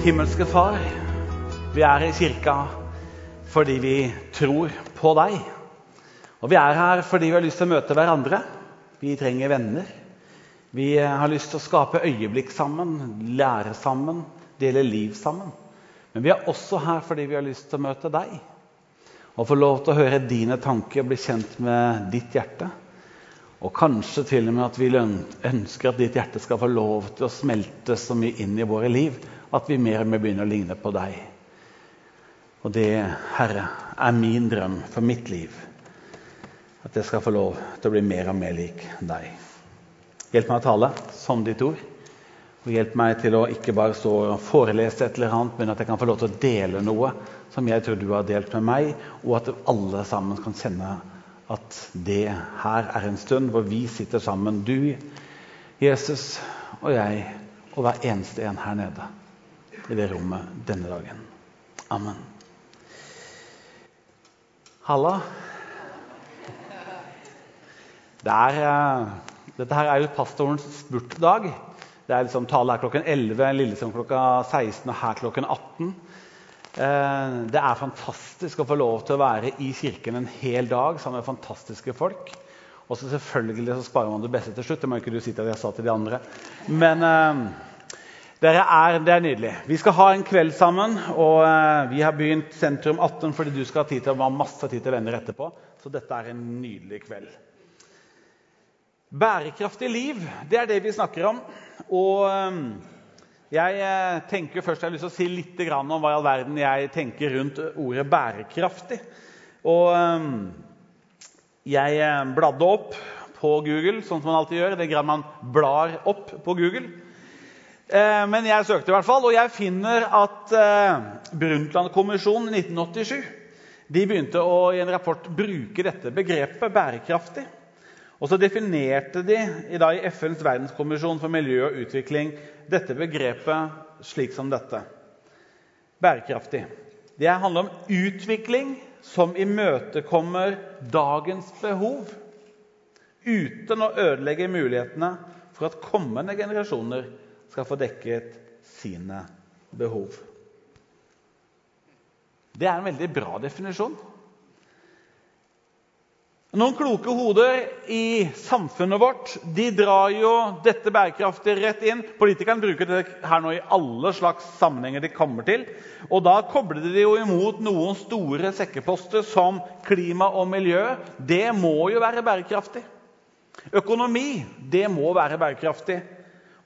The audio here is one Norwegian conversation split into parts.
Himmelske Far, vi er i kirka fordi vi tror på deg. Og vi er her fordi vi har lyst til å møte hverandre. Vi trenger venner. Vi har lyst til å skape øyeblikk sammen, lære sammen, dele liv sammen. Men vi er også her fordi vi har lyst til å møte deg. Og få lov til å høre dine tanker og bli kjent med ditt hjerte. Og kanskje til og med at vi ønsker at ditt hjerte skal få lov til å smelte så mye inn i våre liv at vi mer og mer begynner å ligne på deg. Og det, Herre, er min drøm for mitt liv. At jeg skal få lov til å bli mer og mer lik deg. Hjelp meg å tale som ditt ord. Og hjelp meg til å ikke bare stå og forelese et eller annet, men at jeg kan få lov til å dele noe som jeg tror du har delt med meg, og at alle sammen kan kjenne at det her er en stund hvor vi sitter sammen, du, Jesus og jeg, og hver eneste en her nede i det rommet denne dagen. Amen. Halla. Det er, uh, dette her er jo pastorens spurtdag. Det er liksom Tale her klokken 11, Lillesand klokka 16 og her klokken 18. Eh, det er fantastisk å få lov til å være i kirken en hel dag sammen med fantastiske folk. Og så selvfølgelig så sparer man det beste til slutt. Det må ikke du si til jeg sa til de andre. Men uh, er, det er nydelig. Vi skal ha en kveld sammen. Og uh, vi har begynt Sentrum 18 fordi du skal ha tid til å ha masse tid til venner etterpå. Så dette er en nydelig kveld. Bærekraftig liv, det er det vi snakker om. Og uh, jeg eh, tenker først jeg har lyst til å si litt om hva i all verden jeg tenker rundt ordet 'bærekraftig'. Og eh, jeg eh, bladde opp på Google, sånn som man alltid gjør. Det grad man blar opp på Google. Men jeg søkte i hvert fall, og jeg finner at Brundtland-kommisjonen i 1987 de begynte å i en rapport bruke dette begrepet 'bærekraftig'. Og så definerte de i, dag, i FNs verdenskommisjon for miljø og utvikling dette begrepet slik som dette. Bærekraftig. Det handler om utvikling som imøtekommer dagens behov, uten å ødelegge mulighetene for at kommende generasjoner skal få dekket sine behov. Det er en veldig bra definisjon. Noen kloke hoder i samfunnet vårt de drar jo dette bærekraftig rett inn. Politikerne bruker det her nå i alle slags sammenhenger de kommer til. Og da kobler de jo imot noen store sekkeposter som klima og miljø. Det må jo være bærekraftig. Økonomi det må være bærekraftig.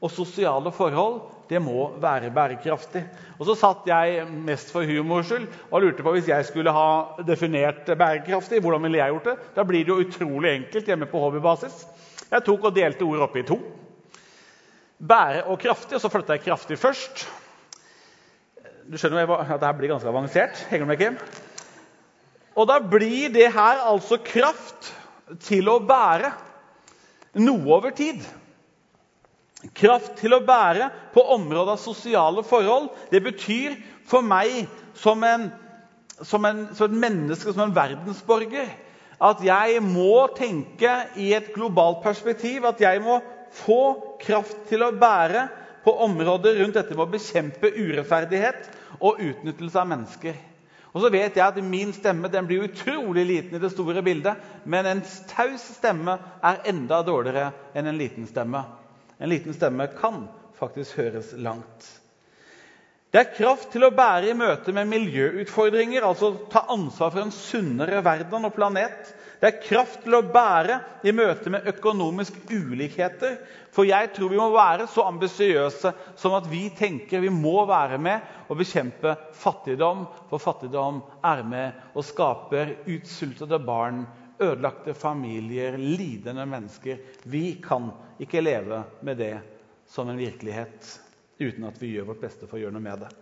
Og sosiale forhold det må være bærekraftig. Og så satt jeg mest for humors skyld og lurte på hvis jeg skulle ha definert bærekraftig. hvordan ville jeg gjort det? Da blir det jo utrolig enkelt hjemme på hobbybasis. Jeg tok og delte ordet opp i to. Bære og kraftig, og så flytta jeg kraftig først. Du skjønner at dette blir ganske avansert. Henger du med, Kim? Og da blir det her altså kraft til å bære noe over tid. Kraft til å bære på området av sosiale forhold. Det betyr for meg som, en, som, en, som et menneske, som en verdensborger, at jeg må tenke i et globalt perspektiv. At jeg må få kraft til å bære på områder rundt dette med å bekjempe urettferdighet og utnyttelse av mennesker. Og så vet jeg at Min stemme den blir utrolig liten i det store bildet, men en taus stemme er enda dårligere enn en liten stemme. En liten stemme kan faktisk høres langt. Det er kraft til å bære i møte med miljøutfordringer, altså ta ansvar for en sunnere verden og planet. Det er kraft til å bære i møte med økonomiske ulikheter. For jeg tror vi må være så ambisiøse som at vi tenker vi må være med og bekjempe fattigdom. For fattigdom er med og skaper utsultede barn, ødelagte familier, lidende mennesker. Vi kan ikke leve med det som en virkelighet uten at vi gjør vårt beste for å gjøre noe med det.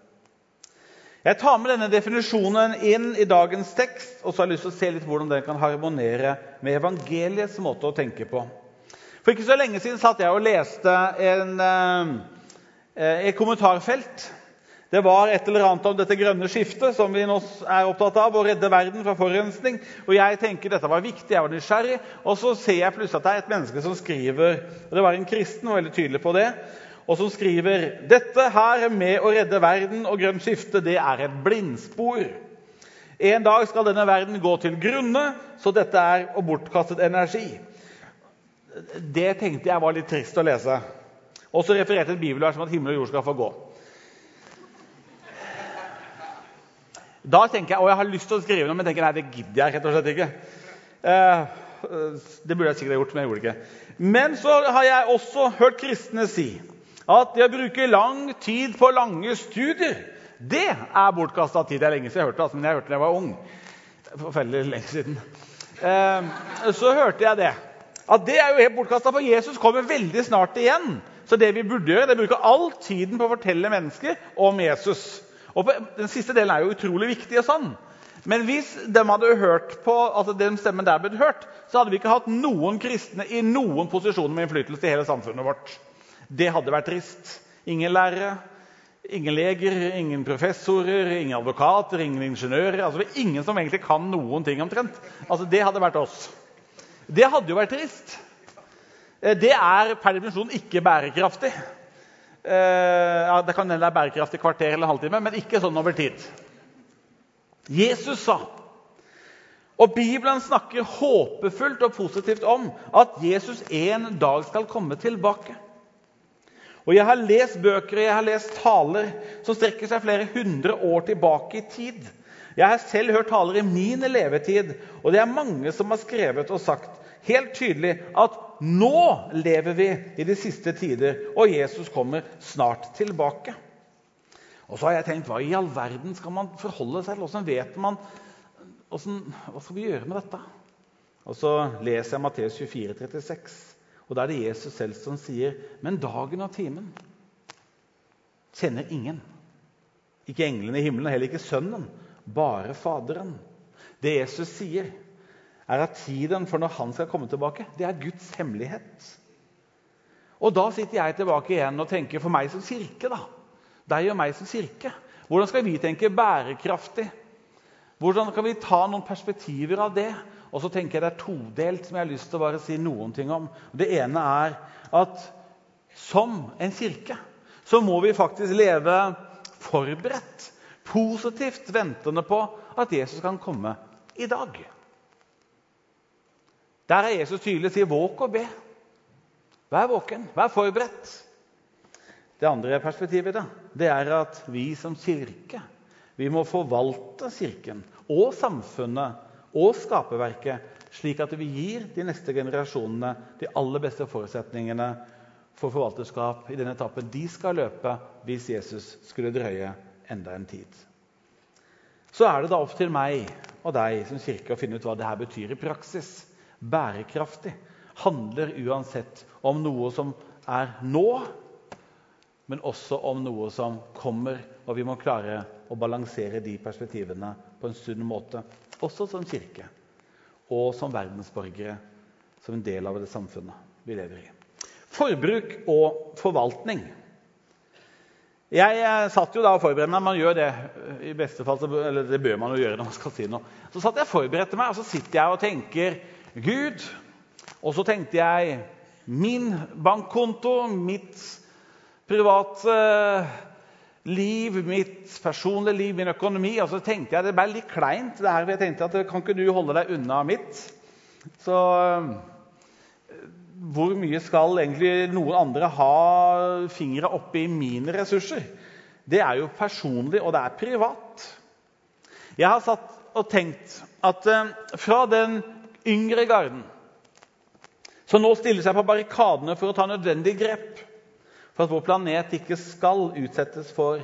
Jeg tar med denne definisjonen inn i dagens tekst og så har jeg lyst til å se litt hvordan den kan harmonere med evangeliets måte å tenke på. For ikke så lenge siden satt jeg og leste en, eh, et kommentarfelt det var et eller annet om dette grønne skiftet som vi nå er opptatt av, å redde verden fra forurensning. Og jeg tenker dette var viktig, jeg var nysgjerrig. Og så ser jeg plutselig at det er et menneske som skriver og Det var en kristen, og veldig tydelig på det. og som skriver dette her med å redde verden og grønt skifte, det er et blindspor. En dag skal denne verden gå til grunne, så dette er å bortkastet energi. Det tenkte jeg var litt trist å lese. Og så refererte et bibelvers om at himmel og jord skal få gå. Da tenker jeg, og jeg har lyst til å skrive noe, men tenker nei, det gidder jeg rett og slett ikke. Eh, det burde jeg sikkert ha gjort, men jeg gjorde det ikke. Men så har jeg også hørt kristne si at det å bruke lang tid på lange studier, det er bortkasta tid. Det er lenge siden jeg hørte det, altså, men jeg hørte det da jeg var ung. Forferdelig lenge siden. Eh, så hørte jeg det. At det er jo helt bortkasta, for Jesus kommer veldig snart igjen. Så det vi burde gjøre, det er å bruke all tiden på å fortelle mennesker om Jesus. Og Den siste delen er jo utrolig viktig. og sånn. Men hvis de hadde hørt på, altså den stemmen der ble hørt, så hadde vi ikke hatt noen kristne i noen posisjoner med innflytelse i hele samfunnet vårt. Det hadde vært trist. Ingen lærere, ingen leger, ingen professorer, ingen advokater, ingen ingeniører. altså Ingen som egentlig kan noen ting omtrent. Altså Det hadde vært oss. Det hadde jo vært trist. Eh, det er per definisjon ikke bærekraftig. Eh, ja, det kan hende det er bærekraftig kvarter eller halvtime, men ikke sånn over tid. Jesus sa, og Bibelen snakker håpefullt og positivt om at Jesus en dag skal komme tilbake. Og Jeg har lest bøker og jeg har lest taler som strekker seg flere hundre år tilbake i tid. Jeg har selv hørt taler i min levetid, og det er mange som har skrevet og sagt helt tydelig at nå lever vi i de siste tider, og Jesus kommer snart tilbake. Og så har jeg tenkt, Hva i all verden skal man forholde seg til? Hvordan vet man hvordan, Hva skal vi gjøre med dette? Og Så leser jeg Matteus 24, 36, og da er det Jesus selv som sier Men dagen og timen kjenner ingen. Ikke englene i himmelen, heller ikke Sønnen, bare Faderen. Det Jesus sier, er at tiden for når han skal komme tilbake, det er Guds hemmelighet. Og da sitter jeg tilbake igjen og tenker for meg som kirke, da. Deg og meg som kirke. Hvordan skal vi tenke bærekraftig? Hvordan kan vi ta noen perspektiver av det? Og så tenker jeg Det er todelt som jeg har lyst til å bare si noen ting om. Det ene er at som en kirke så må vi faktisk leve forberedt, positivt ventende på at Jesus kan komme i dag. Der er Jesus tydelig sier 'våk og be'. Vær våken, vær forberedt. Det andre perspektivet da, det er at vi som kirke vi må forvalte Kirken og samfunnet og skaperverket slik at vi gir de neste generasjonene de aller beste forutsetningene for forvalterskap i den etappen de skal løpe hvis Jesus skulle drøye enda en tid. Så er det da opp til meg og deg som kirke å finne ut hva det her betyr i praksis bærekraftig handler uansett om noe som er nå, men også om noe som kommer. Og vi må klare å balansere de perspektivene på en sunn måte, også som kirke og som verdensborgere, som en del av det samfunnet vi lever i. Forbruk og forvaltning. Jeg eh, satt jo da og forberedte meg. Man gjør det i beste fall, eller det bør man jo gjøre når man skal si noe. Så satt jeg og forberedte meg, og så sitter jeg og tenker Gud. Og så tenkte jeg min bankkonto, mitt private liv, mitt personlige liv, min økonomi. Og så tenkte jeg det ble litt kleint. det her, for jeg tenkte at Kan ikke du holde deg unna mitt? Så hvor mye skal egentlig noen andre ha fingra oppi mine ressurser? Det er jo personlig, og det er privat. Jeg har satt og tenkt at fra den yngre garden som nå stiller seg på barrikadene for å ta nødvendige grep for at vår planet ikke skal utsettes for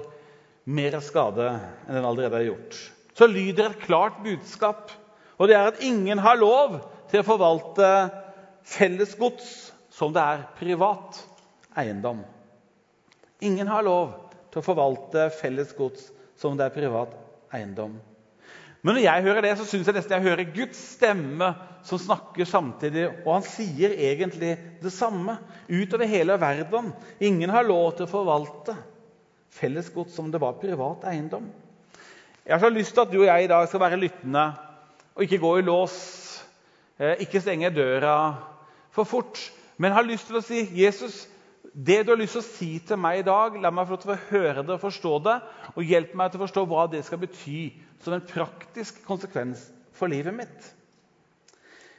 mer skade enn den allerede har gjort. Så lyder et klart budskap, og det er at ingen har lov til å forvalte fellesgods som det er privat eiendom. Ingen har lov til å forvalte fellesgods som det er privat eiendom. Men når jeg hører det, så syns jeg nesten jeg hører Guds stemme som snakker samtidig. Og han sier egentlig det samme utover hele verden. Ingen har lov til å forvalte fellesgods som det var privat eiendom. Jeg har så lyst til at du og jeg i dag skal være lyttende og ikke gå i lås, eh, ikke stenge døra for fort. Men har lyst til å si Jesus, Det du har lyst til å si til meg i dag, la meg få høre det og forstå det. Og hjelp meg til å forstå hva det skal bety som en praktisk konsekvens for livet mitt.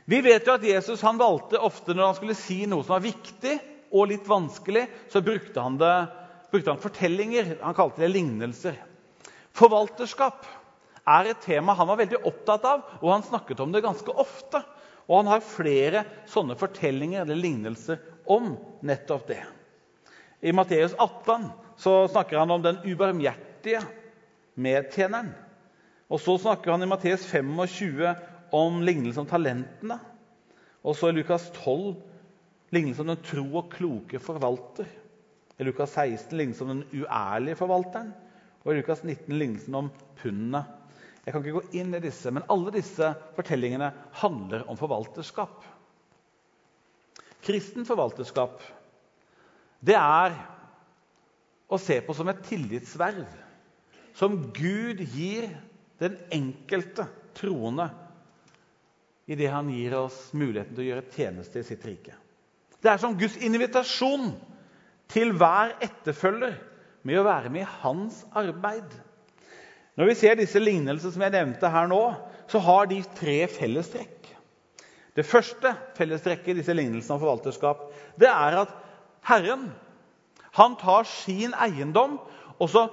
Vi vet jo at Jesus han valgte ofte når han skulle si noe som var viktig og litt vanskelig, så brukte han, det, brukte han fortellinger. Han kalte det lignelser. Forvalterskap er et tema han var veldig opptatt av, og han snakket om det ganske ofte. Og han har flere sånne fortellinger eller lignelser om nettopp det. I Matteus 18 så snakker han om den ubarmhjertige medtjeneren. Og så snakker han i Matteus 25 om lignelsen om talentene. Og så i Lukas 12 lignelsen om den tro og kloke forvalter. I Lukas 16 lignelsen om den uærlige forvalteren. Og i Lukas 19 lignelsen om pundene. Jeg kan ikke gå inn i disse, men alle disse fortellingene handler om forvalterskap. Kristen forvalterskap det er å se på som et tillitsverv som Gud gir den enkelte troende idet han gir oss muligheten til å gjøre tjeneste i sitt rike. Det er som Guds invitasjon til hver etterfølger med å være med i hans arbeid. Når vi ser disse lignelsene som jeg nevnte her nå, så har de tre fellestrekk. Det første fellestrekket i disse lignelsene om forvalterskap det er at Herren han tar sin eiendom, og så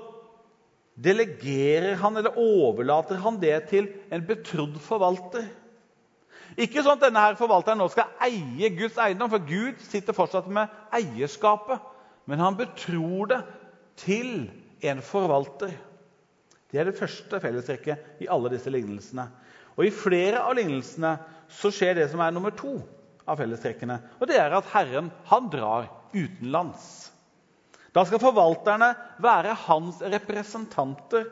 delegerer han eller overlater han det til en betrodd forvalter. Ikke sånn at denne her forvalteren nå skal eie Guds eiendom, for Gud sitter fortsatt med eierskapet. Men han betror det til en forvalter. Det er det første fellestrekket i alle disse lignelsene. Og I flere av lignelsene så skjer det som er nummer to av fellestrekkene. Og det er at Herren han drar utenlands. Da skal forvalterne være hans representanter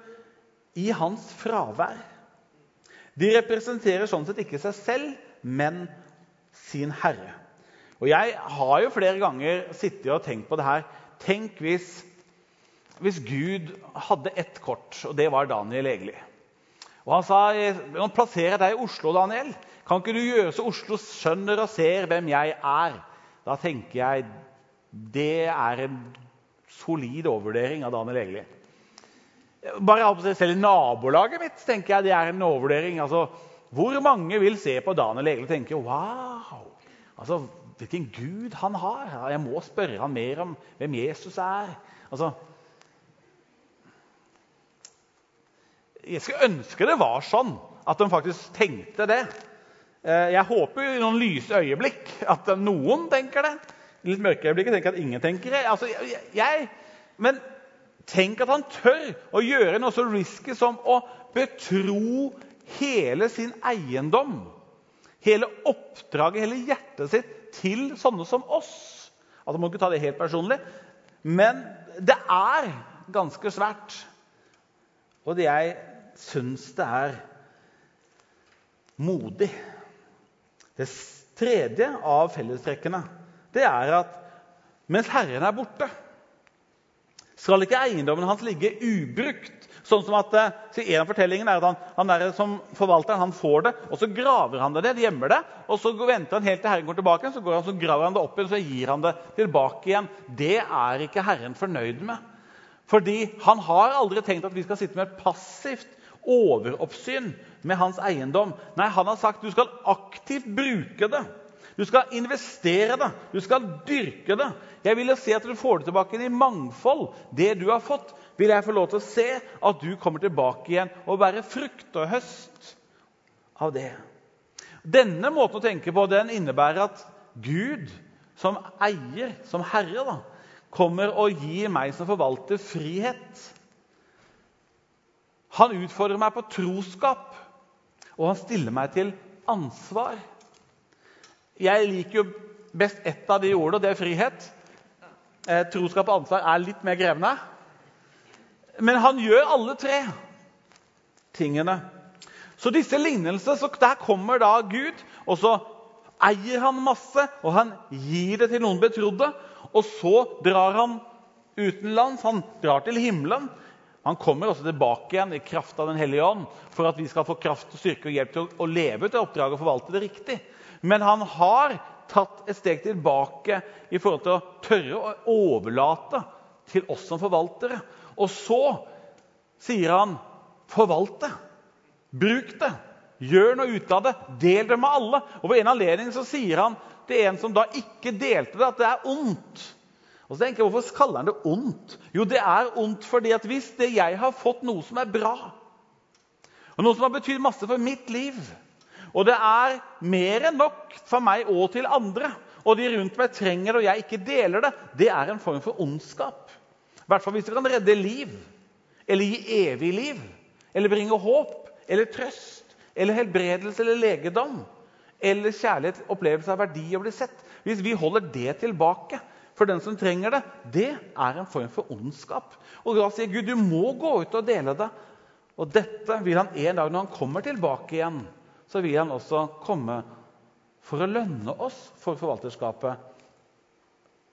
i hans fravær. De representerer sånn sett ikke seg selv, men sin herre. Og Jeg har jo flere ganger sittet og tenkt på det her. Tenk hvis, hvis Gud hadde ett kort, og det var Daniel Egeli. Og Han sa nå plasserer deg i Oslo, Daniel. Kan ikke du gjøre så Oslo skjønner og ser hvem jeg er? Da tenker jeg det er en solid overvurdering av Daniel Egeli. Bare Selv i nabolaget mitt tenker jeg det er en overvurdering. Altså, hvor mange vil se på Daniel Egeli og tenke wow, altså, hvilken gud han har? Jeg må spørre han mer om hvem Jesus er. Altså, jeg skulle ønske det var sånn at de faktisk tenkte det. Eh, jeg håper i noen lyse øyeblikk at noen tenker det. Litt mørke øyeblikk tenker at ingen tenker det. Altså, jeg, men tenk at han tør å gjøre noe så risky som å betro hele sin eiendom, hele oppdraget, hele hjertet sitt, til sånne som oss. Altså, Man må ikke ta det helt personlig, men det er ganske svært. Og det jeg syns det er modig. Det tredje av fellestrekkene det er at mens Herren er borte skal ikke eiendommen hans ligge ubrukt. Sånn som at, så En av fortellingene er at han, han der som forvalteren han får det, og så graver han det ned, gjemmer det. og Så venter han helt til Herren går tilbake, så, går han, så graver han det opp igjen, så gir han det tilbake igjen. Det er ikke Herren fornøyd med. Fordi han har aldri tenkt at vi skal sitte med et passivt overoppsyn med hans eiendom. Nei, han har sagt du skal aktivt bruke det. Du skal investere det, du skal dyrke det. Jeg vil se at du får det tilbake i mangfold. Det du har fått, vil jeg få lov til å se at du kommer tilbake igjen og bærer frukt og høst av det. Denne måten å tenke på den innebærer at Gud, som eier, som herre, da, kommer og gir meg som forvalter frihet. Han utfordrer meg på troskap, og han stiller meg til ansvar. Jeg liker jo best ett av de ordene, og det er frihet. Eh, troskap og ansvar er litt mer krevende. Men han gjør alle tre tingene. Så disse lignelsene, så Der kommer da Gud, og så eier han masse, og han gir det til noen betrodde. Og så drar han utenlands. Han drar til himmelen. Han kommer også tilbake igjen i kraft av Den hellige ånd for at vi skal få kraft, styrke og hjelp til å leve ut det oppdraget og forvalte det riktig. Men han har tatt et steg tilbake i forhold til å tørre å overlate til oss som forvaltere. Og så sier han forvalt det. Bruk det. Gjør noe ut av det. Del det med alle. Og Ved en anledning så sier han til en som da ikke delte det, at det er ondt. Og så tenker jeg, Hvorfor kaller han det ondt? Jo, det er ondt fordi at hvis det jeg har fått noe som er bra, og noe som har betydd masse for mitt liv, og det er mer enn nok for meg og til andre, og de rundt meg trenger det, og jeg ikke deler det, det er en form for ondskap. I hvert fall hvis det kan redde liv, eller gi evig liv, eller bringe håp, eller trøst, eller helbredelse eller legedom, eller kjærlighet, opplevelse av verdi og bli sett. Hvis vi holder det tilbake for den som trenger det, det er en form for ondskap. Og da sier Gud du må gå ut og dele det. Og dette vil han en dag når han kommer tilbake igjen, så vil han også komme for å lønne oss for forvalterskapet.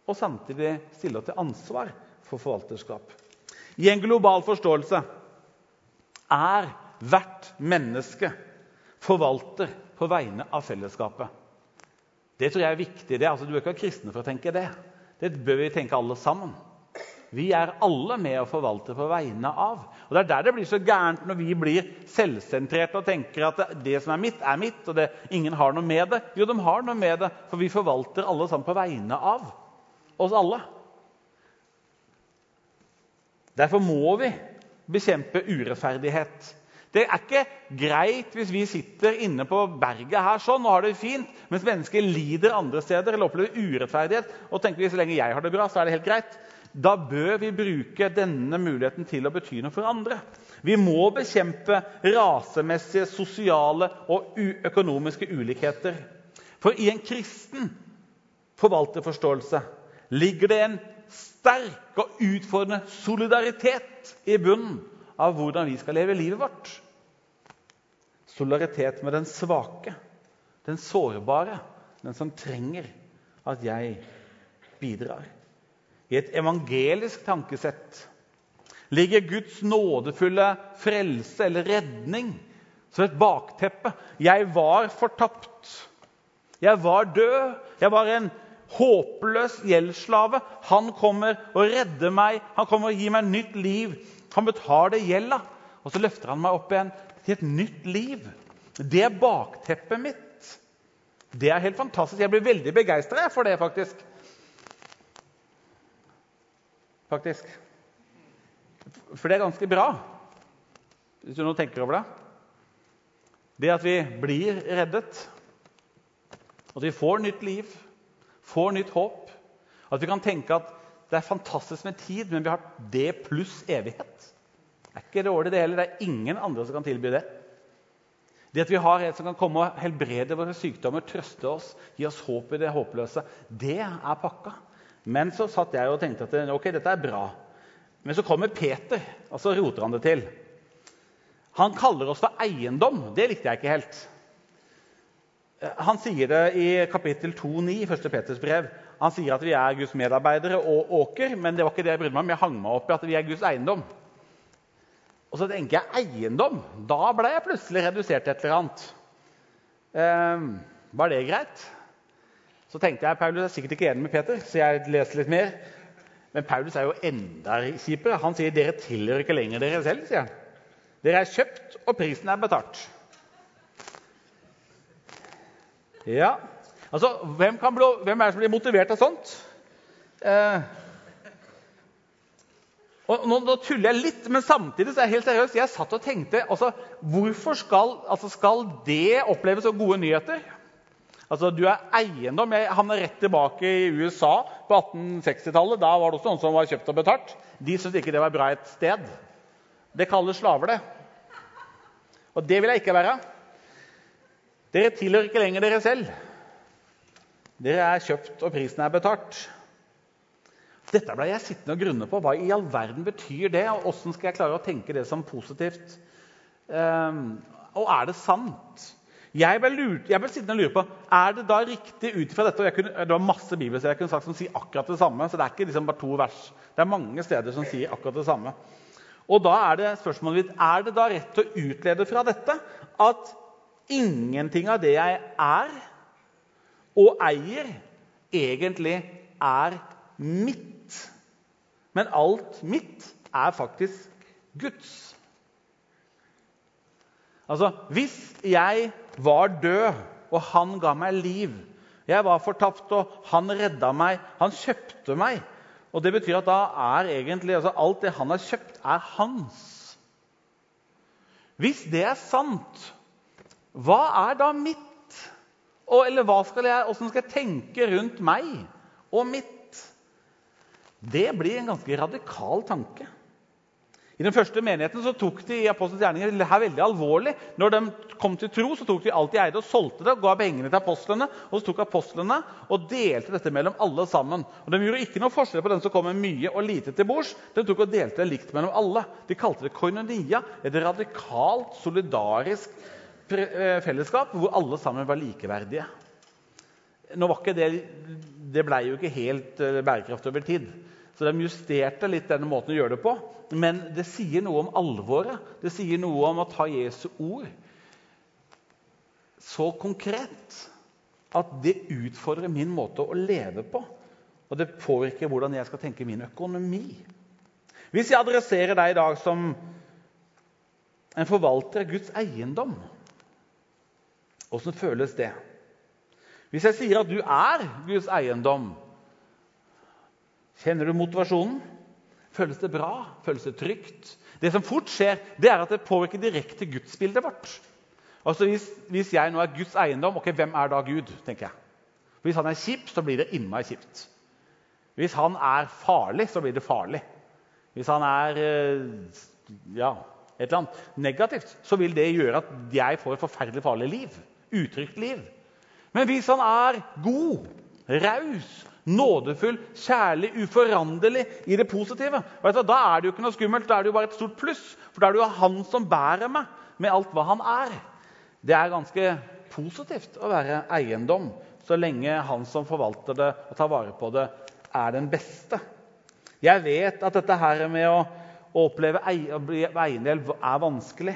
Og samtidig stille oss til ansvar for forvalterskap. I en global forståelse er hvert menneske forvalter på vegne av fellesskapet. Det tror jeg er viktig. Det. Altså, du bør ikke være kristne for å tenke det. Det bør vi tenke alle sammen. Vi er alle med å forvalte på vegne av. Og Det er der det blir så gærent når vi blir selvsentrerte og tenker at det som er mitt, er mitt, og det, ingen har noe med det. Jo, de har noe med det, for vi forvalter alle sammen på vegne av oss alle. Derfor må vi bekjempe urettferdighet. Det er ikke greit hvis vi sitter inne på berget her sånn og har det fint, mens mennesker lider andre steder eller opplever urettferdighet og tenker vi så lenge jeg har det bra, så er det helt greit. Da bør vi bruke denne muligheten til å bety noe for andre. Vi må bekjempe rasemessige, sosiale og økonomiske ulikheter. For i en kristen forvalterforståelse ligger det en sterk og utfordrende solidaritet i bunnen av hvordan vi skal leve livet vårt. Solidaritet med den svake, den sårbare, den som trenger at jeg bidrar. I et evangelisk tankesett ligger Guds nådefulle frelse eller redning som et bakteppe. Jeg var fortapt. Jeg var død. Jeg var en håpløs gjeldsslave. Han kommer og redder meg. Han kommer og gir meg nytt liv. Han betaler gjelda, og så løfter han meg opp igjen til et nytt liv. Det er bakteppet mitt. Det er helt fantastisk. Jeg blir veldig begeistra for det, faktisk. Faktisk. For det er ganske bra, hvis du nå tenker over det. Det at vi blir reddet, at vi får nytt liv, får nytt håp. At vi kan tenke at det er fantastisk med tid, men vi har det pluss evighet. Er ikke dårlig, det heller. Det er ingen andre som kan tilby det. Det at vi har en som kan komme og helbrede våre sykdommer, trøste oss, gi oss håp i det håpløse, det er pakka. Men så satt jeg og tenkte at ok, dette er bra. Men så kommer Peter, og så roter han det til. Han kaller oss for eiendom. Det likte jeg ikke helt. Han sier det i kapittel 2,9 i 1. Peters brev. Han sier at vi er Guds medarbeidere og åker, men det var ikke det jeg brydde meg om. Jeg hang meg opp i at vi er Guds eiendom. Og så tenker jeg eiendom. Da ble jeg plutselig redusert til et eller annet. Eh, var det greit? Så tenkte jeg Paulus er sikkert ikke enig med Peter, så jeg leser litt mer. Men Paulus er jo enda kjipere. Han sier dere tilhører ikke lenger dere selv. sier han. Dere er kjøpt, og prisen er betalt. Ja, Altså, hvem, bli, hvem, er det som blir motivert av sånt? Eh, og nå, nå, tuller jeg litt, men samtidig så er jeg helt seriøs. Jeg satt og tenkte altså, Hvorfor skal, altså, skal det oppleves som gode nyheter? Altså, Du er eiendom. Jeg havna rett tilbake i USA på 1860-tallet. Da var det også noen som var kjøpt og betalt. De syntes ikke det var bra et sted. Det kalles slaver, det. Og det vil jeg ikke være. Dere tilhører ikke lenger dere selv. Dere er kjøpt, og prisen er betalt. Dette ble jeg sittende og grunne på. Hva i all verden betyr det? og Hvordan skal jeg klare å tenke det som positivt? Um, og er det sant? Jeg ble, lurt, jeg ble, sittende og lure på er det da riktig ut fra dette og kunne, Det var masse bibelsteder jeg kunne sagt som sier akkurat det samme. så Det er ikke liksom bare to vers. Det er mange steder som sier akkurat det samme. Og da Er det spørsmålet mitt, er det da rett å utlede fra dette at ingenting av det jeg er, og eier, egentlig er mitt. Men alt mitt er faktisk Guds. Altså, hvis jeg var død, og han ga meg liv Jeg var fortapt, og han redda meg. Han kjøpte meg. Og Det betyr at da er egentlig altså, alt det han har kjøpt, er hans. Hvis det er sant, hva er da mitt? Og, eller hva skal jeg, hvordan skal jeg tenke rundt meg og mitt? Det blir en ganske radikal tanke. I den første menigheten så tok de i apostelens gjerninger det her veldig alvorlig. Når de kom til tro, så tok de alt de eide og solgte det og ga pengene til apostlene. Og så tok apostlene og delte dette mellom alle sammen. Og De gjorde ikke noe forskjell på den som kom med mye og lite til bords. De tok og delte det likt mellom alle. De kalte det koinonia, et radikalt, solidarisk eh, fellesskap hvor alle sammen var likeverdige. Nå var ikke det, det ble jo ikke helt eh, bærekraftig over tid. Så de justerte litt denne måten å gjøre det på. Men det sier noe om alvoret. Det sier noe om å ta Jesu ord så konkret at det utfordrer min måte å leve på. Og det påvirker hvordan jeg skal tenke min økonomi. Hvis jeg adresserer deg i dag som en forvalter av Guds eiendom, åssen føles det? Hvis jeg sier at du er Guds eiendom, Kjenner du motivasjonen? Føles det bra? Føles det trygt? Det som fort skjer, det er at det påvirker direkte gudsbildet vårt. Altså hvis, hvis, jeg nå er Guds eiendom, ok, hvem er da Gud? tenker jeg. Hvis han er kjip, så blir det innmari kjipt. Hvis han er farlig, så blir det farlig. Hvis han er eh, ja, et eller annet negativt, så vil det gjøre at jeg får et forferdelig farlig liv. Utrygt liv. Men hvis han er god, raus, nådefull, kjærlig, uforanderlig i det positive. Du, da er det jo ikke noe skummelt, da er det jo bare et stort pluss. For da er det jo han som bærer meg med alt hva han er. Det er ganske positivt å være eiendom så lenge han som forvalter det og tar vare på det, er den beste. Jeg vet at dette her med å, å oppleve eiendel er vanskelig.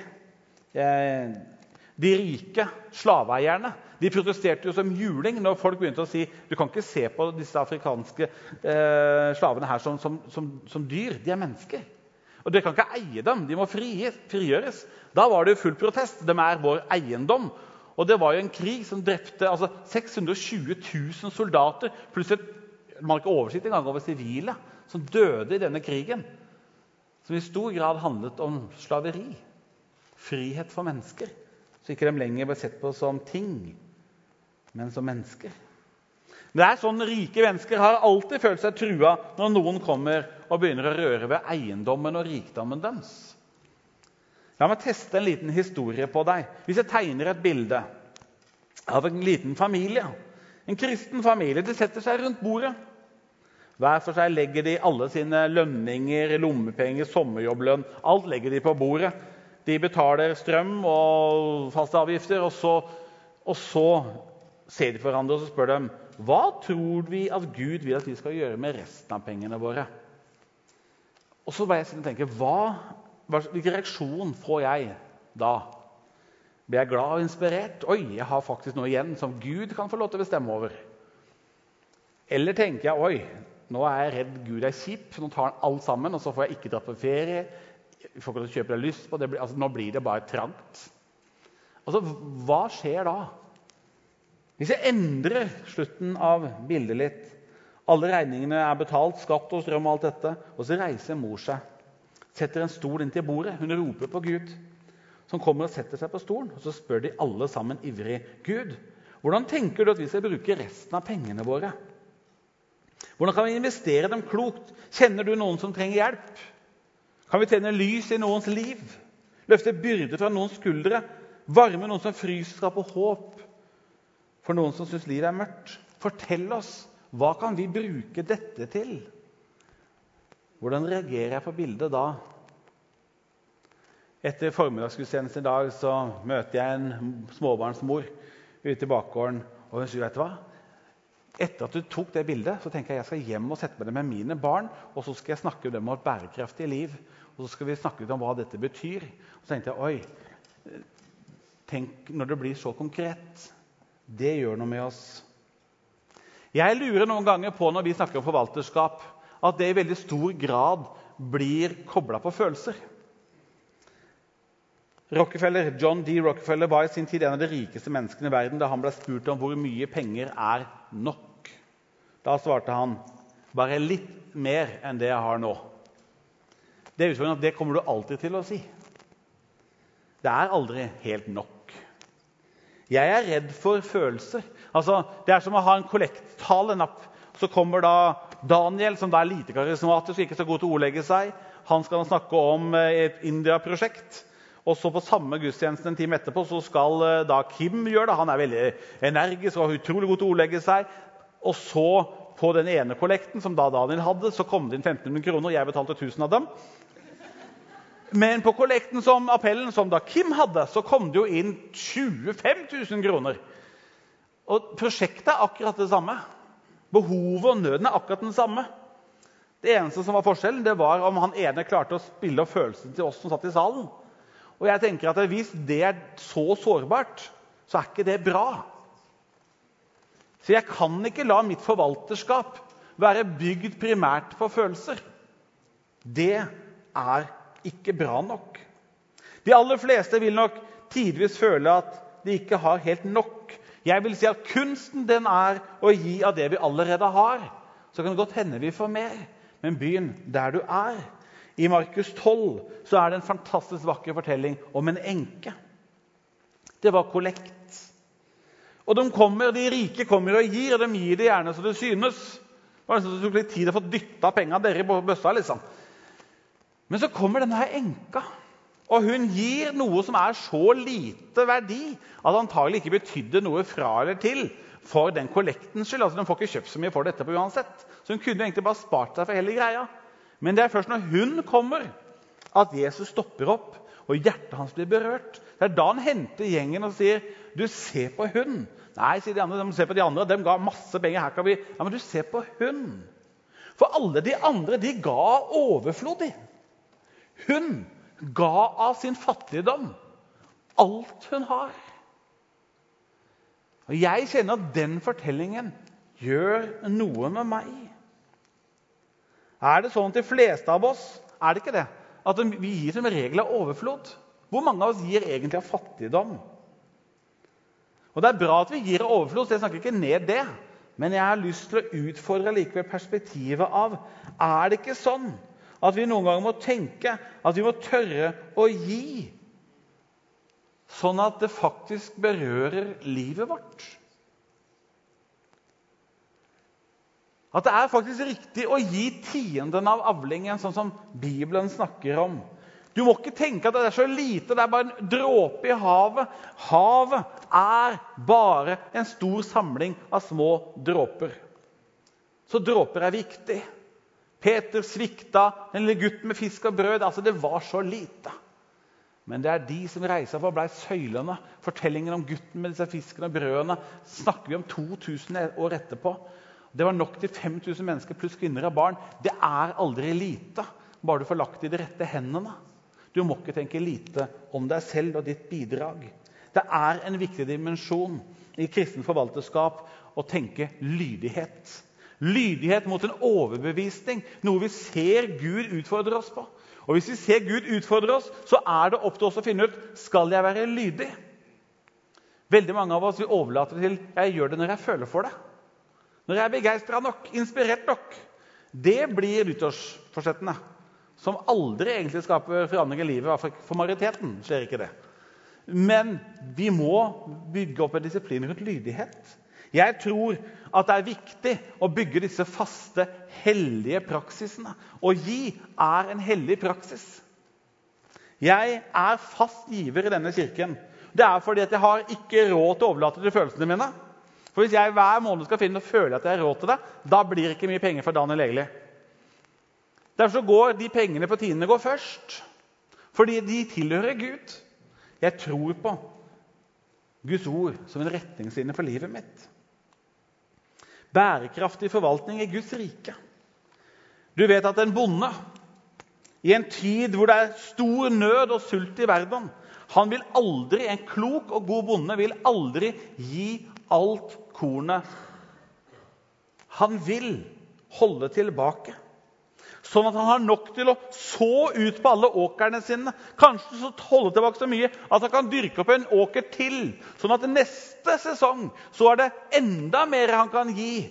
De rike slaveeierne de protesterte jo som juling når folk begynte å si du kan ikke se på disse afrikanske eh, slavene her som, som, som, som, dyr. De er mennesker. Og Dere kan ikke eie dem. De må frigjøres. Da var det jo full protest. De er vår eiendom. Og det var jo en krig som drepte altså 620 000 soldater pluss et man har ikke oversikt engang over sivile som døde i denne krigen. Som i stor grad handlet om slaveri. Frihet for mennesker. Så ikke de lenger ble sett på som ting, men som mennesker. Det er sånn Rike mennesker har alltid følt seg trua når noen kommer og begynner å røre ved eiendommen og rikdommen deres. La meg teste en liten historie på deg. Hvis jeg tegner et bilde av en liten familie, en kristen familie De setter seg rundt bordet. Hver for seg legger de alle sine lønninger, lommepenger, sommerjobblønn Alt legger de på bordet. De betaler strøm og faste avgifter, og så, og så ser de på hverandre og så spør dem, hva tror vi at Gud vil at vi skal gjøre med resten av pengene våre. Og så var jeg tenke, Hvilken reaksjon får jeg da? Blir jeg glad og inspirert? Oi, jeg har faktisk noe igjen som Gud kan få lov til å bestemme over. Eller tenker jeg oi, nå er jeg redd Gud er kjip, nå tar han alt sammen, og så får jeg ikke dratt på ferie. Jeg får ikke kjøpe det jeg har lyst på. Blir, altså, nå blir det bare trangt. Altså, Hva skjer da? Hvis jeg endrer slutten av bildet litt Alle regningene er betalt, skatt og strøm og alt dette. Og så reiser mor seg, setter en stol inn til bordet. Hun roper på Gud. Som kommer og setter seg på stolen, og så spør de alle sammen ivrig Gud, hvordan tenker du at vi skal bruke resten av pengene våre? Hvordan kan vi investere dem klokt? Kjenner du noen som trenger hjelp? Kan vi tjene lys i noens liv? Løfte byrder fra noens skuldre? Varme noen som fryser, skape håp? For noen som syns livet er mørkt, fortell oss hva kan vi bruke dette til? Hvordan reagerer jeg på bildet da? Etter formiddagsgudstjenesten i dag så møter jeg en småbarnsmor ute i bakgården. Og hun sier, vet du hva? Etter at du tok det bildet, så tenker jeg jeg skal hjem og sette meg ned med mine barn. Og så skal jeg snakke med dem om et bærekraftig liv. Og så skal vi snakke litt om hva dette betyr. Og så tenkte jeg oi, tenk når det blir så konkret. Det gjør noe med oss. Jeg lurer noen ganger på når vi snakker om forvalterskap, at det i veldig stor grad blir kobla på følelser. Rockefeller, John D. Rockefeller var i sin tid en av de rikeste menneskene i verden da han ble spurt om hvor mye penger er nok. Da svarte han bare litt mer enn det jeg har nå. Det er at det kommer du alltid til å si. Det er aldri helt nok. Jeg er redd for følelser. Altså, det er som å ha en kollekttalenapp. Så kommer da Daniel, som da er lite karismatisk og ikke så god til å ordlegge seg. Han skal snakke om eh, et India-prosjekt. Og så På samme gudstjenesten en time etterpå så skal eh, da Kim gjøre det. Han er veldig energisk og utrolig god til å ordlegge seg. Og så på den ene kollekten som da Daniel hadde, så kom det inn 1500 kroner. og Jeg betalte 1000 av dem. Men på kollekten som appellen som da Kim hadde, så kom det jo inn 25 000 kroner. Og prosjektet er akkurat det samme. Behovet og nøden er akkurat den samme. Det eneste som var forskjellen, det var om han ene klarte å spille opp følelsen til oss som satt i salen. Og jeg tenker at Hvis det er så sårbart, så er ikke det bra. Så jeg kan ikke la mitt forvalterskap være bygd primært på følelser. Det er ikke bra nok. De aller fleste vil nok tidvis føle at de ikke har helt nok. Jeg vil si at kunsten den er å gi av det vi allerede har. Så kan det godt hende vi får mer, men begynn der du er. I Markus 12 så er det en fantastisk vakker fortelling om en enke. Det var kollekt. Og de, kommer, de rike kommer og gir, og de gir det gjerne så det synes. Det var nesten så det tok litt tid å få dytta penga dere i bøssa. liksom. Men så kommer denne her enka, og hun gir noe som er så lite verdi at antagelig ikke betydde noe fra eller til for den kollektens skyld. Altså, De får ikke kjøpt så mye for det etterpå uansett. Så hun kunne egentlig bare spart seg for hele greia. Men det er først når hun kommer, at Jesus stopper opp, og hjertet hans blir berørt. Det er da han henter gjengen og sier, 'Du, se på hun.' Nei, sier de andre. De ser på de andre. De ga masse penger. Her kan vi... Ja, Men du, se på hun. For alle de andre, de ga overflod, de. Hun ga av sin fattigdom alt hun har. Og Jeg kjenner at den fortellingen gjør noe med meg. Er det sånn at de fleste av oss er det ikke det, at vi gir som regel av overflod? Hvor mange av oss gir egentlig av fattigdom? Og Det er bra at vi gir av overflod, så jeg snakker ikke ned det. Men jeg har lyst til å utfordre likevel perspektivet av Er det ikke sånn at vi noen ganger må tenke at vi må tørre å gi, sånn at det faktisk berører livet vårt. At det er faktisk riktig å gi tienden av avlingen, sånn som Bibelen snakker om. Du må ikke tenke at det er så lite, det er bare en dråpe i havet. Havet er bare en stor samling av små dråper. Så dråper er viktig. Peter svikta, den lille gutten med fisk og brød. altså Det var så lite. Men det er de som reiser for og blei søylene. Fortellingen om gutten med disse fiskene og brødene snakker vi om 2000 år etterpå. Det var nok til 5000 mennesker pluss kvinner og barn. Det er aldri lite, bare du får lagt det i de rette hendene. Du må ikke tenke lite om deg selv og ditt bidrag. Det er en viktig dimensjon i kristen forvalterskap å tenke lydighet. Lydighet mot en overbevisning, noe vi ser Gud utfordre oss på. Og Hvis vi ser Gud utfordre oss, så er det opp til oss å finne ut skal jeg være lydig. Veldig mange av oss vil overlate til jeg gjør det når jeg føler for det. Når jeg er begeistra nok, inspirert nok. Det blir nyttårsforsettene. Som aldri egentlig skaper forandring i livet. For majoriteten skjer ikke det. Men vi må bygge opp en disiplin rundt lydighet. Jeg tror at det er viktig å bygge disse faste, hellige praksisene. Å gi er en hellig praksis. Jeg er fast giver i denne kirken. Det er fordi at jeg har ikke råd til å overlate til følelsene mine. For Hvis jeg hver måned skal finne og føle at jeg har råd til det, da blir det ikke mye penger for Daniel Egeli. Derfor går de pengene på tidene går først. Fordi de tilhører Gud. Jeg tror på Guds ord som en retningslinje for livet mitt bærekraftig forvaltning i Guds rike. Du vet at en bonde i en tid hvor det er stor nød og sult i verden han vil aldri, En klok og god bonde vil aldri gi alt kornet Han vil holde tilbake. Sånn at han har nok til å så ut på alle åkrene sine. Kanskje så holde tilbake så mye at han kan dyrke opp en åker til. Sånn at neste sesong så er det enda mer han kan gi.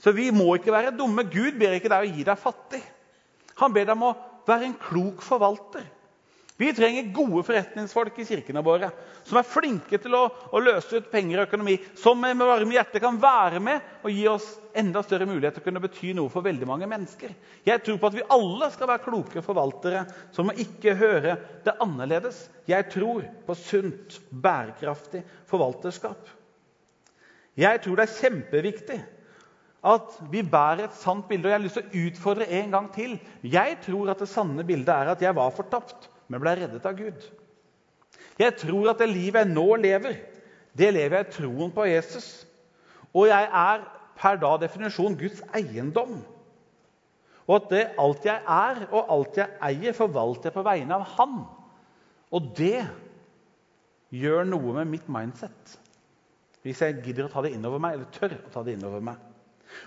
Så vi må ikke være dumme. Gud ber ikke deg å gi deg fattig. Han ber deg om å være en klok forvalter. Vi trenger gode forretningsfolk i kirkene våre som er flinke til å, å løse ut penger og økonomi. Som med varme hjerte kan være med og gi oss enda større mulighet til å kunne bety noe for veldig mange mennesker. Jeg tror på at vi alle skal være kloke forvaltere som ikke høre det annerledes. Jeg tror på sunt, bærekraftig forvalterskap. Jeg tror det er kjempeviktig at vi bærer et sant bilde. Og jeg har lyst til å utfordre en gang til. Jeg tror at det sanne bildet er at jeg var fortapt, men ble reddet av Gud. Jeg tror at det livet jeg nå lever, det lever jeg i troen på Jesus. Og jeg er per da definisjon Guds eiendom. Og at det alt jeg er og alt jeg eier, forvalter jeg på vegne av Han. Og det gjør noe med mitt mindset. Hvis jeg gidder å ta det innover meg, eller tør å ta det innover meg.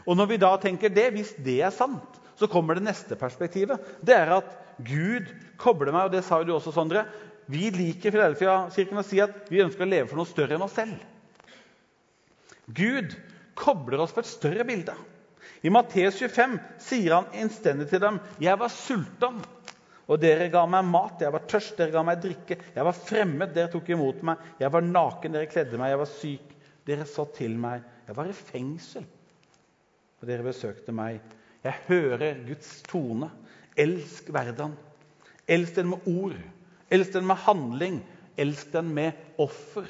Og når vi da tenker det, Hvis det er sant, så kommer det neste perspektivet. Det er at Gud kobler meg, og det sa jo du også, Sondre. Vi liker Filadelfia-kirken å si at vi ønsker å leve for noe større enn oss selv. Gud kobler oss på et større bilde. I Matteus 25 sier han innstendig til dem.: Jeg var sulten, og dere ga meg mat. Jeg var tørst, dere ga meg drikke. Jeg var fremmed, dere tok imot meg. Jeg var naken, dere kledde meg. Jeg var syk, dere så til meg. Jeg var i fengsel, og dere besøkte meg. Jeg hører Guds tone. Elsk hverdagen. Elsk den med ord. Elsk den med handling. Elsk den med offer.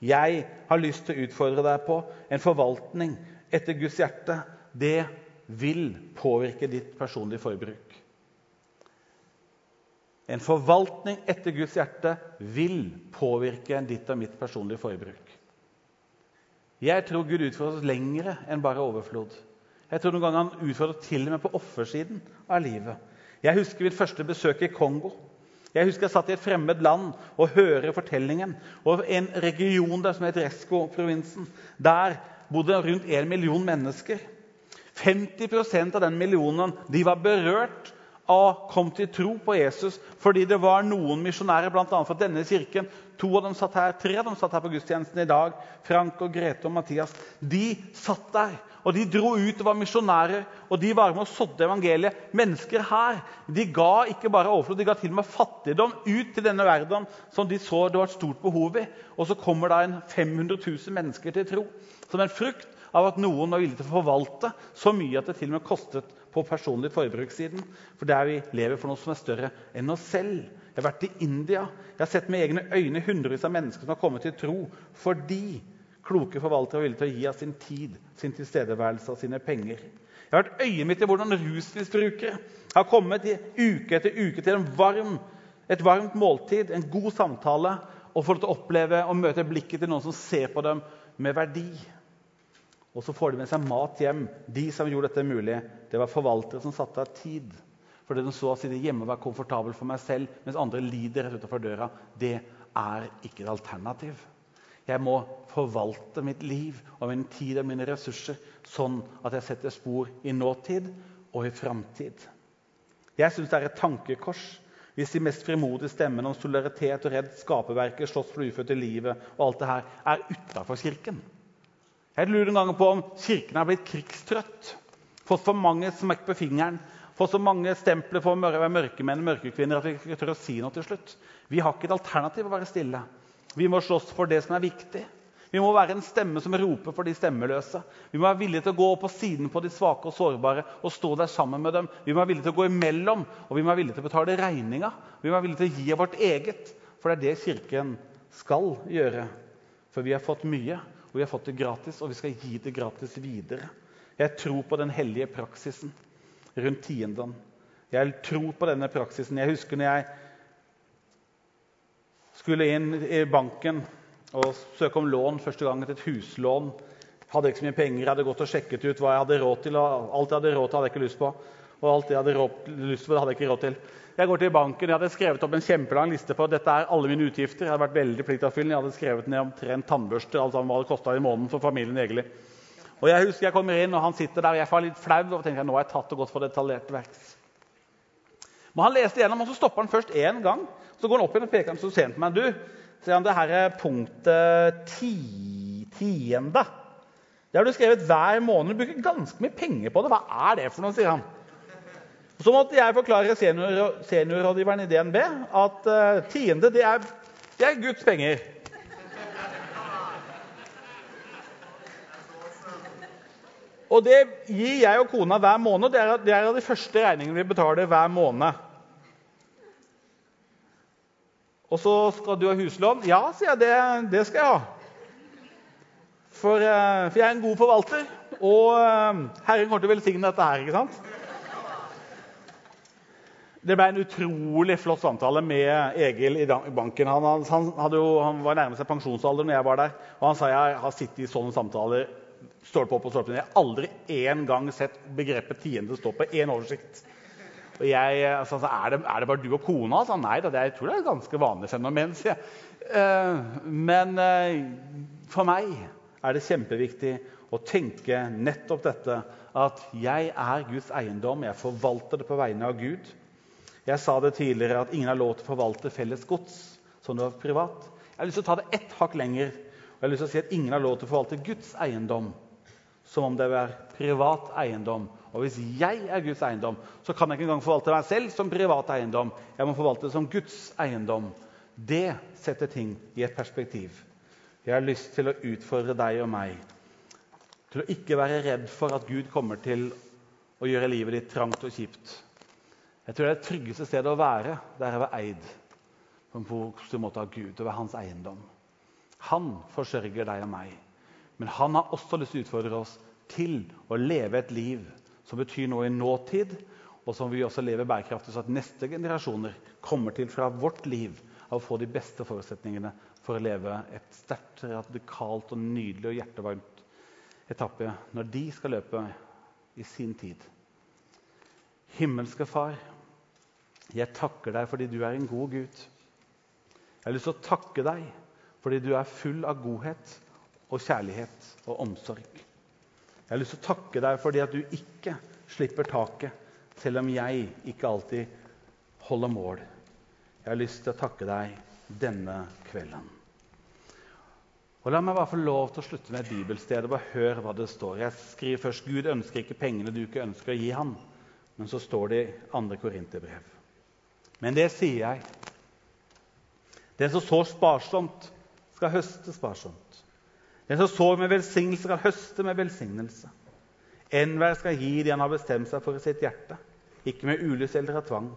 Jeg har lyst til å utfordre deg på en forvaltning etter Guds hjerte. Det vil påvirke ditt personlige forbruk. En forvaltning etter Guds hjerte vil påvirke ditt og mitt personlige forbruk. Jeg tror Gud utfordrer oss lengre enn bare overflod. Jeg tror noen ganger Han utfordrer til og med på offersiden av livet. Jeg husker mitt første besøk i Kongo. Jeg husker jeg satt i et fremmed land og hører fortellingen. Og en region der som het Resko-provinsen. Der bodde rundt en million mennesker. 50% av den millionen de var berørt og kom til tro på Jesus fordi det var noen misjonærer annet fra denne kirken. To av dem satt her, Tre av dem satt her på gudstjenesten i dag. Frank og Grete og Mathias. De satt der, og de dro ut og var misjonærer. Og de var med og sådde evangeliet. Mennesker her de ga ikke bare overflod, de ga til og med fattigdom ut til denne verden som de så det var et stort behov i. Og så kommer da en 500 000 mennesker til tro som en frukt av at noen var villig til å forvalte så mye at det til og med kostet på personlig forbrukssiden. For der vi lever for noe som er større enn oss selv. Jeg har vært i India. Jeg har sett med egne øyne hundrevis av mennesker som har kommet til tro fordi kloke forvaltere er villige til å gi av sin tid, sin tilstedeværelse og sine penger. Jeg har vært øyet mitt i hvordan rusmisbrukere har kommet uke etter uke til varm, et varmt måltid, en god samtale, og fått oppleve og møte blikket til noen som ser på dem med verdi. Og så får de med seg mat hjem. De som gjorde dette mulig, det var forvaltere som satte av tid. Fordi de så å sitte hjemme og være komfortabel for meg selv, mens andre lider rett utenfor døra. Det er ikke et alternativ. Jeg må forvalte mitt liv og min tid og mine ressurser sånn at jeg setter spor i nåtid og i framtid. Jeg syns det er et tankekors hvis de mest frimodige stemmene om solidaritet og redd skaperverket, slåss for ufødte livet og alt det her, er utafor Kirken. Jeg lurer noen ganger på om Kirken er blitt krigstrøtt. Fått for mange smekk på fingeren. Fått så mange stempler for å være mørkemenn og mørkekvinner at vi ikke tør å si noe til slutt. Vi har ikke et alternativ å være stille. Vi må slåss for det som er viktig. Vi må være en stemme som roper for de stemmeløse. Vi må være villige til å gå på siden på de svake og sårbare og stå der sammen med dem. Vi må være villige til å gå imellom, og vi må være villige til å betale regninga. Vi må være villige til å gi av vårt eget, for det er det Kirken skal gjøre. For vi har fått mye, og vi har fått det gratis, og vi skal gi det gratis videre. Jeg tror på den hellige praksisen rundt tienden. Jeg tror på denne praksisen. Jeg husker når jeg skulle inn i banken og søke om lån første gang etter et huslån. Hadde ikke så mye penger, jeg hadde gått og sjekket ut hva jeg hadde råd til. og Alt jeg hadde råd til, hadde jeg ikke lyst på. Og alt jeg hadde lyst på, det hadde jeg ikke råd til. Jeg går til banken, jeg hadde skrevet opp en kjempelang liste på dette er alle mine utgifter. Jeg hadde vært veldig pliktoppfyllende. Jeg hadde skrevet ned omtrent tannbørster alt sammen hva det kosta i måneden for familien egentlig. Og jeg husker jeg kommer inn, og han sitter der, og jeg får litt flau. og tenker nå har jeg tatt og gått for detaljert verks. Men han leste gjennom, og så stopper han først én gang. Så går han opp igjen og peker han så sent på meg. Du, sier han, det her er punktet ti, tiende. Det har du skrevet hver måned. Du bruker ganske mye penger på det. Hva er det for noe? sier han. Så måtte jeg forklare senior, seniorrådgiveren i DNB at uh, tiende det er, det er Guds penger. Og det gir jeg og kona hver måned. Det er, det er av de første regningene vi betaler hver måned. Og så skal du ha huslån. Ja, sier jeg. Det, det skal jeg ha. For, uh, for, jeg er en god forvalter, og uh, Herren kommer til å velsigne dette her. ikke sant? Det ble en utrolig flott samtale med Egil i banken. Han, han, jo, han var nærmest seg pensjonsalder når jeg var der. Og han sa jeg har sittet i sånne samtaler stolpe opp og stolpe ned. Jeg har aldri én gang sett begrepet tiende stå på én oversikt. Og jeg, altså, er, det, er, det, bare du og kona? Altså, nei da, jeg tror det er et ganske vanlig fenomen. sier jeg. Uh, men uh, for meg er det kjempeviktig å tenke nettopp dette at jeg er Guds eiendom. Jeg forvalter det på vegne av Gud. Jeg sa det tidligere at ingen har lov til å forvalte felles gods som det var privat. Jeg har lyst til å ta det ett hakk lenger. og jeg har lyst til å si at Ingen har lov til å forvalte Guds eiendom som om det var privat eiendom. Og hvis jeg er Guds eiendom, så kan jeg ikke engang forvalte meg selv som privat eiendom. Jeg må forvalte det som Guds eiendom. Det setter ting i et perspektiv. Jeg har lyst til å utfordre deg og meg til å ikke være redd for at Gud kommer til å gjøre livet ditt trangt og kjipt. Jeg tror det er det tryggeste stedet å være der jeg var eid på en positiv måte av Gud, og være hans eiendom. Han forsørger deg og meg. Men han har også lyst til å utfordre oss til å leve et liv som betyr noe i nåtid, og som vi også lever bærekraftig, så at neste generasjoner kommer til fra vårt liv av å få de beste forutsetningene for å leve et sterkt, radikalt og nydelig og hjertevarmt etappe når de skal løpe i sin tid. Himmelske Far, jeg takker deg fordi du er en god Gud. Jeg har lyst til å takke deg fordi du er full av godhet og kjærlighet og omsorg. Jeg har lyst til å takke deg fordi at du ikke slipper taket, selv om jeg ikke alltid holder mål. Jeg har lyst til å takke deg denne kvelden. Og La meg bare få lov til å slutte med et bibelsted og bare høre hva det står. Jeg skriver først Gud ønsker ikke pengene du ikke ønsker å gi ham. Men så står det i 2. Korinterbrev. Men det sier jeg. Den som sår sparsomt, skal høste sparsomt. Den som sår med velsignelse, skal høste med velsignelse. Enhver skal gi det han har bestemt seg for i sitt hjerte, ikke med ulyst eller av tvang.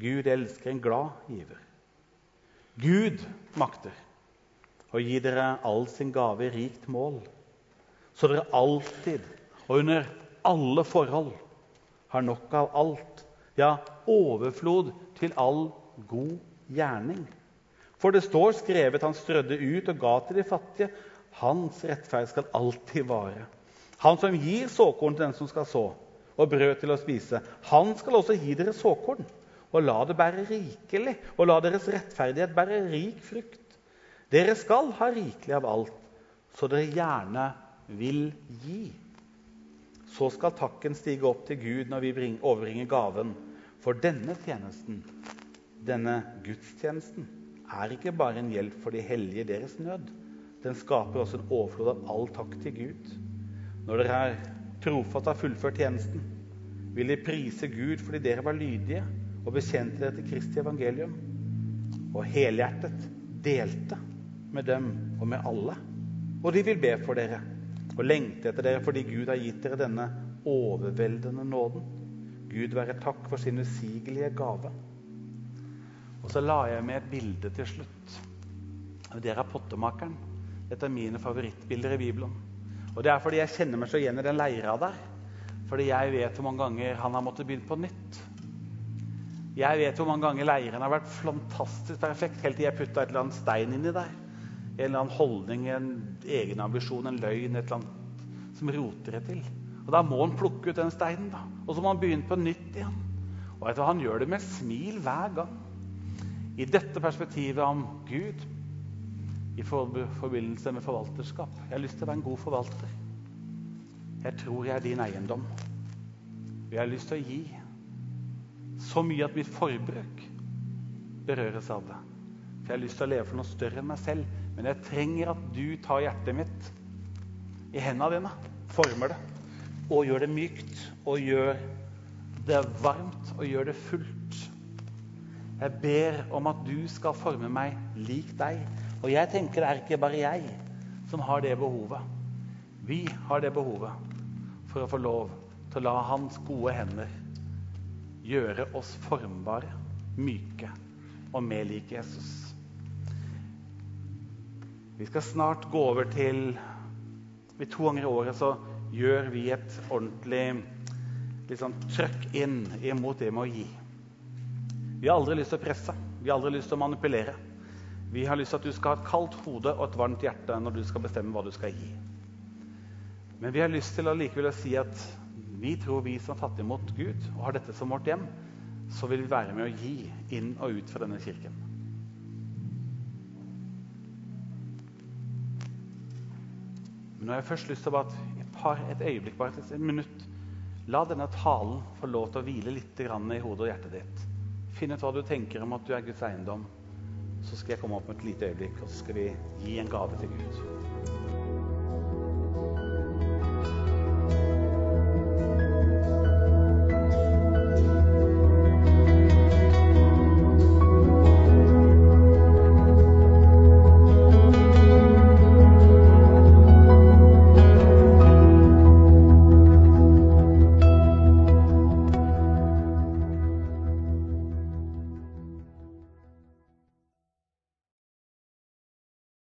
Gud elsker en glad giver. Gud makter å gi dere all sin gave i rikt mål, så dere alltid og under alle forhold har nok av alt, ja, overflod til all god gjerning. For det står skrevet han strødde ut og ga til de fattige. Hans rettferd skal alltid vare. Han som gir såkorn til den som skal så, og brød til å spise, han skal også gi dere såkorn. Og la det bære rikelig, og la deres rettferdighet bære rik frukt. Dere skal ha rikelig av alt, så dere gjerne vil gi. Så skal takken stige opp til Gud når vi overbringer gaven. For denne tjenesten, denne gudstjenesten, er ikke bare en hjelp for de hellige deres nød den skaper også en overflod av all takk til Gud. Når dere er trofast har fullført tjenesten, vil de prise Gud fordi dere var lydige og bekjente dere til Kristi evangelium, og helhjertet delte med dem og med alle. Og de vil be for dere og lengte etter dere fordi Gud har gitt dere denne overveldende nåden. Gud være takk for sin usigelige gave. Og så la jeg med et bilde til slutt. Dere er pottemakeren. Dette av mine favorittbilder i Bibelen. Og det er fordi jeg kjenner meg så igjen i den leira der. Fordi jeg vet hvor mange ganger han har måttet begynne på nytt. Jeg vet hvor mange ganger leiren har vært fantastisk perfekt helt til jeg putta et eller annet stein inni der. En eller annen holdning, en egen ambisjon, en løgn, et eller annet som roter det til. Og Da må han plukke ut den steinen, da. og så må han begynne på nytt igjen. Og vet du, Han gjør det med smil hver gang. I dette perspektivet om Gud i forbindelse med forvalterskap. Jeg har lyst til å være en god forvalter. Jeg tror jeg er din eiendom. Og Jeg har lyst til å gi så mye at mitt forbruk berøres av det. For jeg har lyst til å leve for noe større enn meg selv. Men jeg trenger at du tar hjertet mitt i hendene dine, former det og gjør det mykt og gjør det varmt og gjør det fullt. Jeg ber om at du skal forme meg lik deg. Og jeg tenker det er ikke bare jeg som har det behovet. Vi har det behovet for å få lov til å la Hans gode hender gjøre oss formbare, myke og mer lik Jesus. Vi skal snart gå over til To ganger i året så gjør vi et ordentlig liksom, trøkk inn imot det med å gi. Vi har aldri lyst til å presse, vi har aldri lyst til å manipulere. Vi har lyst til at du skal ha et kaldt hode og et varmt hjerte når du skal bestemme hva du skal gi. Men vi har lyst til å likevel si at vi tror vi som har tatt imot Gud og har dette som vårt hjem, så vil vi være med å gi inn og ut fra denne kirken. Men nå har jeg først lyst til å bare et, par, et øyeblikk, bare et, minutt La denne talen få lov til å hvile litt i hodet og hjertet ditt. Finn ut hva du tenker om at du er Guds eiendom. Så skal jeg komme opp med et lite øyeblikk, og så skal vi gi en gave til Gud.